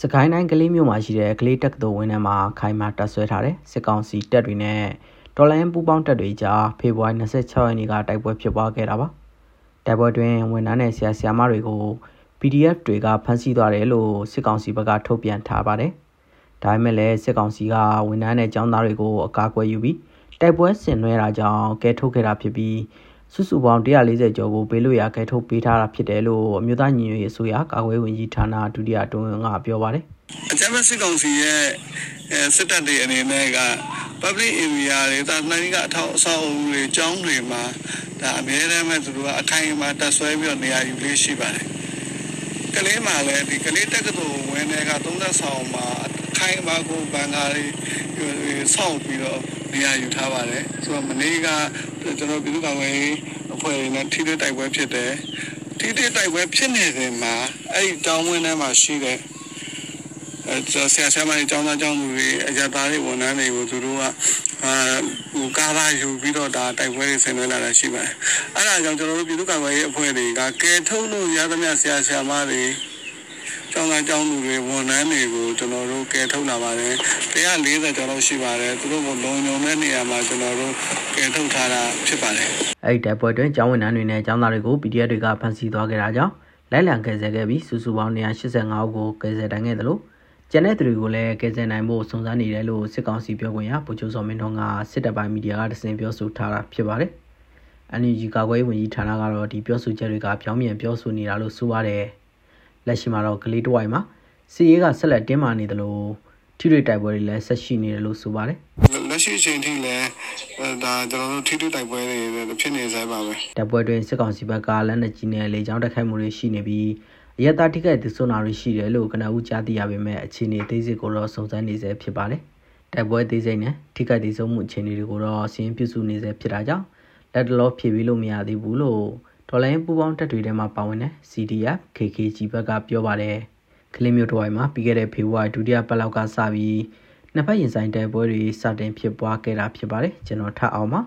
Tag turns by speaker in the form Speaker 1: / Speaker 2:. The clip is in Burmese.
Speaker 1: စကိုင်းတိုင်းကလေးမြို့မှာရှိတဲ့ကလေးတက္ကသိုလ်ဝင်းထဲမှာခိုင်မာတပ်ဆွဲထားတဲ့စစ်ကောင်စီတပ်တွေနဲ့တော်လိုင်းပူပေါင်းတပ်တွေကြားဖေဖော်ဝါရီ26ရက်နေ့ကတိုက်ပွဲဖြစ်ပွားခဲ့တာပါတိုက်ပွဲတွင်ဝန်ထမ်းနဲ့ဆရာဆရာမတွေကို PDF တွေကဖမ်းဆီးသွားတယ်လို့စစ်ကောင်စီဘက်ကထုတ်ပြန်ထားပါတယ်ဒါပေမဲ့လည်းစစ်ကောင်စီကဝန်ထမ်းနဲ့ចောင်းသားတွေကိုအကာအကွယ်ယူပြီးတိုက်ပွဲဆင်နွှဲတာကြောင့်ကဲထုတ်ခဲ့တာဖြစ်ပြီး စုစုပေါင်း140ကျော်ကိုပေးလို့ရကဲထုတ်ပေးထားတာဖြစ်တယ်လို့အမျိုးသားညီညွတ်ရေးအစိုးရကာကွယ်ဝင်ကြီးဌာနဒုတိယအတွင်းကပြောပါတယ်
Speaker 2: အကြမ်းဖက်စစ်ကောင်စီရဲ့စစ်တပ်တွေအနေနဲ့က public area တွေတာနိုင်ကအထောက်အဆောက်အဦတွေကျောင်းတွေမှာဒါအများအားဖြင့်သူတို့ကအခိုင်အမာတက်ဆွဲပြီးတော့နေရာယူလေးရှိပါတယ်ကလေးမှာလည်းဒီကလေးတက္ကသိုလ်ဝင်းတွေက30ဆောင်မှာအခိုင်အမာကိုဘန်ကားတွေဆောက်ပြီးတော့နေရာယူထားပါတယ်ဆိုတော့မနေ့က ကျွန်တော်ပြည်သူ့ကောင်ရေးအဖွဲ့တွေနဲ့ထိတွေ့တိုက်ပွဲဖြစ်တယ်ထိတွေ့တိုက်ပွဲဖြစ်နေစဉ်မှာအဲ့ဒီတောင်းဝင်းထဲမှာရှိတဲ့အဲဆရာဆရာမတွေကျောင်းသားကျောင်းသူတွေအကြသားတွေဝန်ထမ်းတွေကိုသူတို့ကအာဟိုကားလာယူပြီးတော့ဒါတိုက်ပွဲတွေဆင်နွှဲလာတာရှိပါတယ်။အဲဒါကြောင့်ကျွန်တော်တို့ပြည်သူ့ကာကွယ်ရေးအဖွဲ့တွေကကဲထုတ်လို့ရသမျှဆရာဆရာမတွေ ကျောင်းသားကျောင်းသူတွေဝန်ထမ်းတွေကိုကျွန်တော်တို့ကဲထုတ်လာပါတယ်140ကျော်လောက်ရှိပါတယ်သူတို့ကလုံုံတဲ့နေရာမှာကျွန်တော်တို့ကဲထုတ်ထားတာဖြစ်ပါတယ်
Speaker 1: အဲ့ဒီတိုက်ပွဲတွင်ကျောင်းဝန်ထမ်းတွေနဲ့ကျောင်းသားတွေကို PDF တွေကဖမ်းဆီးသွားခဲ့တာကြောင့်လိုက်လံကယ်ဆယ်ခဲ့ပြီးစုစုပေါင်း185ဦးကိုကယ်ဆယ်တိုင်းခဲ့တယ်လို့ကျန်တဲ့သူတွေကိုလည်းကယ်ဆယ်နိုင်ဖို့စုံစမ်းနေတယ်လို့စစ်ကောင်စီပြောခွင့်ရဗိုလ်ချုပ်စောမင်းထွန်းကစစ်တပ်ပိုင်းမီဒီယာကတစင်ပြောဆိုထားတာဖြစ်ပါတယ်။ NUG ကာကွယ်ရေးဝန်ကြီးဌာနကတော့ဒီပြောဆိုချက်တွေကပြောင်းပြန်ပြောဆိုနေတာလို့ဆိုပါတယ်။ လက်ရှိမှာတော့ကလေးတဝိုင်မှာစီရေးကဆက်လက်တင်းမာနေတယ်လို့ထိတွေ့တိုက်ပွဲတွေလည်းဆက်ရှိနေတယ်လို့ဆိုပါတယ်
Speaker 2: လက်ရှိအချိန်ထိလည်းဒါကျွန်တော်တို့ထိတွေ့တိုက်ပွဲတွေဖြစ်နေစဲပါပဲ
Speaker 1: တိုက်ပွဲတွင်စစ်ကောင်စီဘက်ကလက်နက်ကြီးနဲ့လေကြောင်းတိုက်ခိုက်မှုတွေရှိနေပြီးအရတာတိကဲ့သူစွနာတွေရှိတယ်လို့ကနဦးကြားသိရပေမဲ့အခြေအနေသေးစိတ်ကိုတော့စုံစမ်းနေဆဲဖြစ်ပါတယ်တိုက်ပွဲသေးစိတ်နဲ့ထိကဲ့တိဆုံးမှုအခြေအနေတွေကိုတော့အစင်းပြုစုနေဆဲဖြစ်တာကြောင့်လက်တလောဖြည့်ပြီးလို့မရသေးဘူးလို့ ဒေါ်လာရင်းပူပေါင်းတက်တွေထဲမှာပါဝင်တဲ့ CDF KKG ဘက်ကပြောပါတယ်ကလင်းမြို့တော်ဝိုင်မှာပြီးခဲ့တဲ့ဖေဖော်ဝါရီဒုတိယပတ်လောက်ကစပြီးနှစ်ဖက်ရင်ဆိုင်တိုက်ပွဲတွေစတင်ဖြစ်ပွားခဲ့တာဖြစ်ပါတယ်ကျွန်တော်ထပ်အောင်ပါ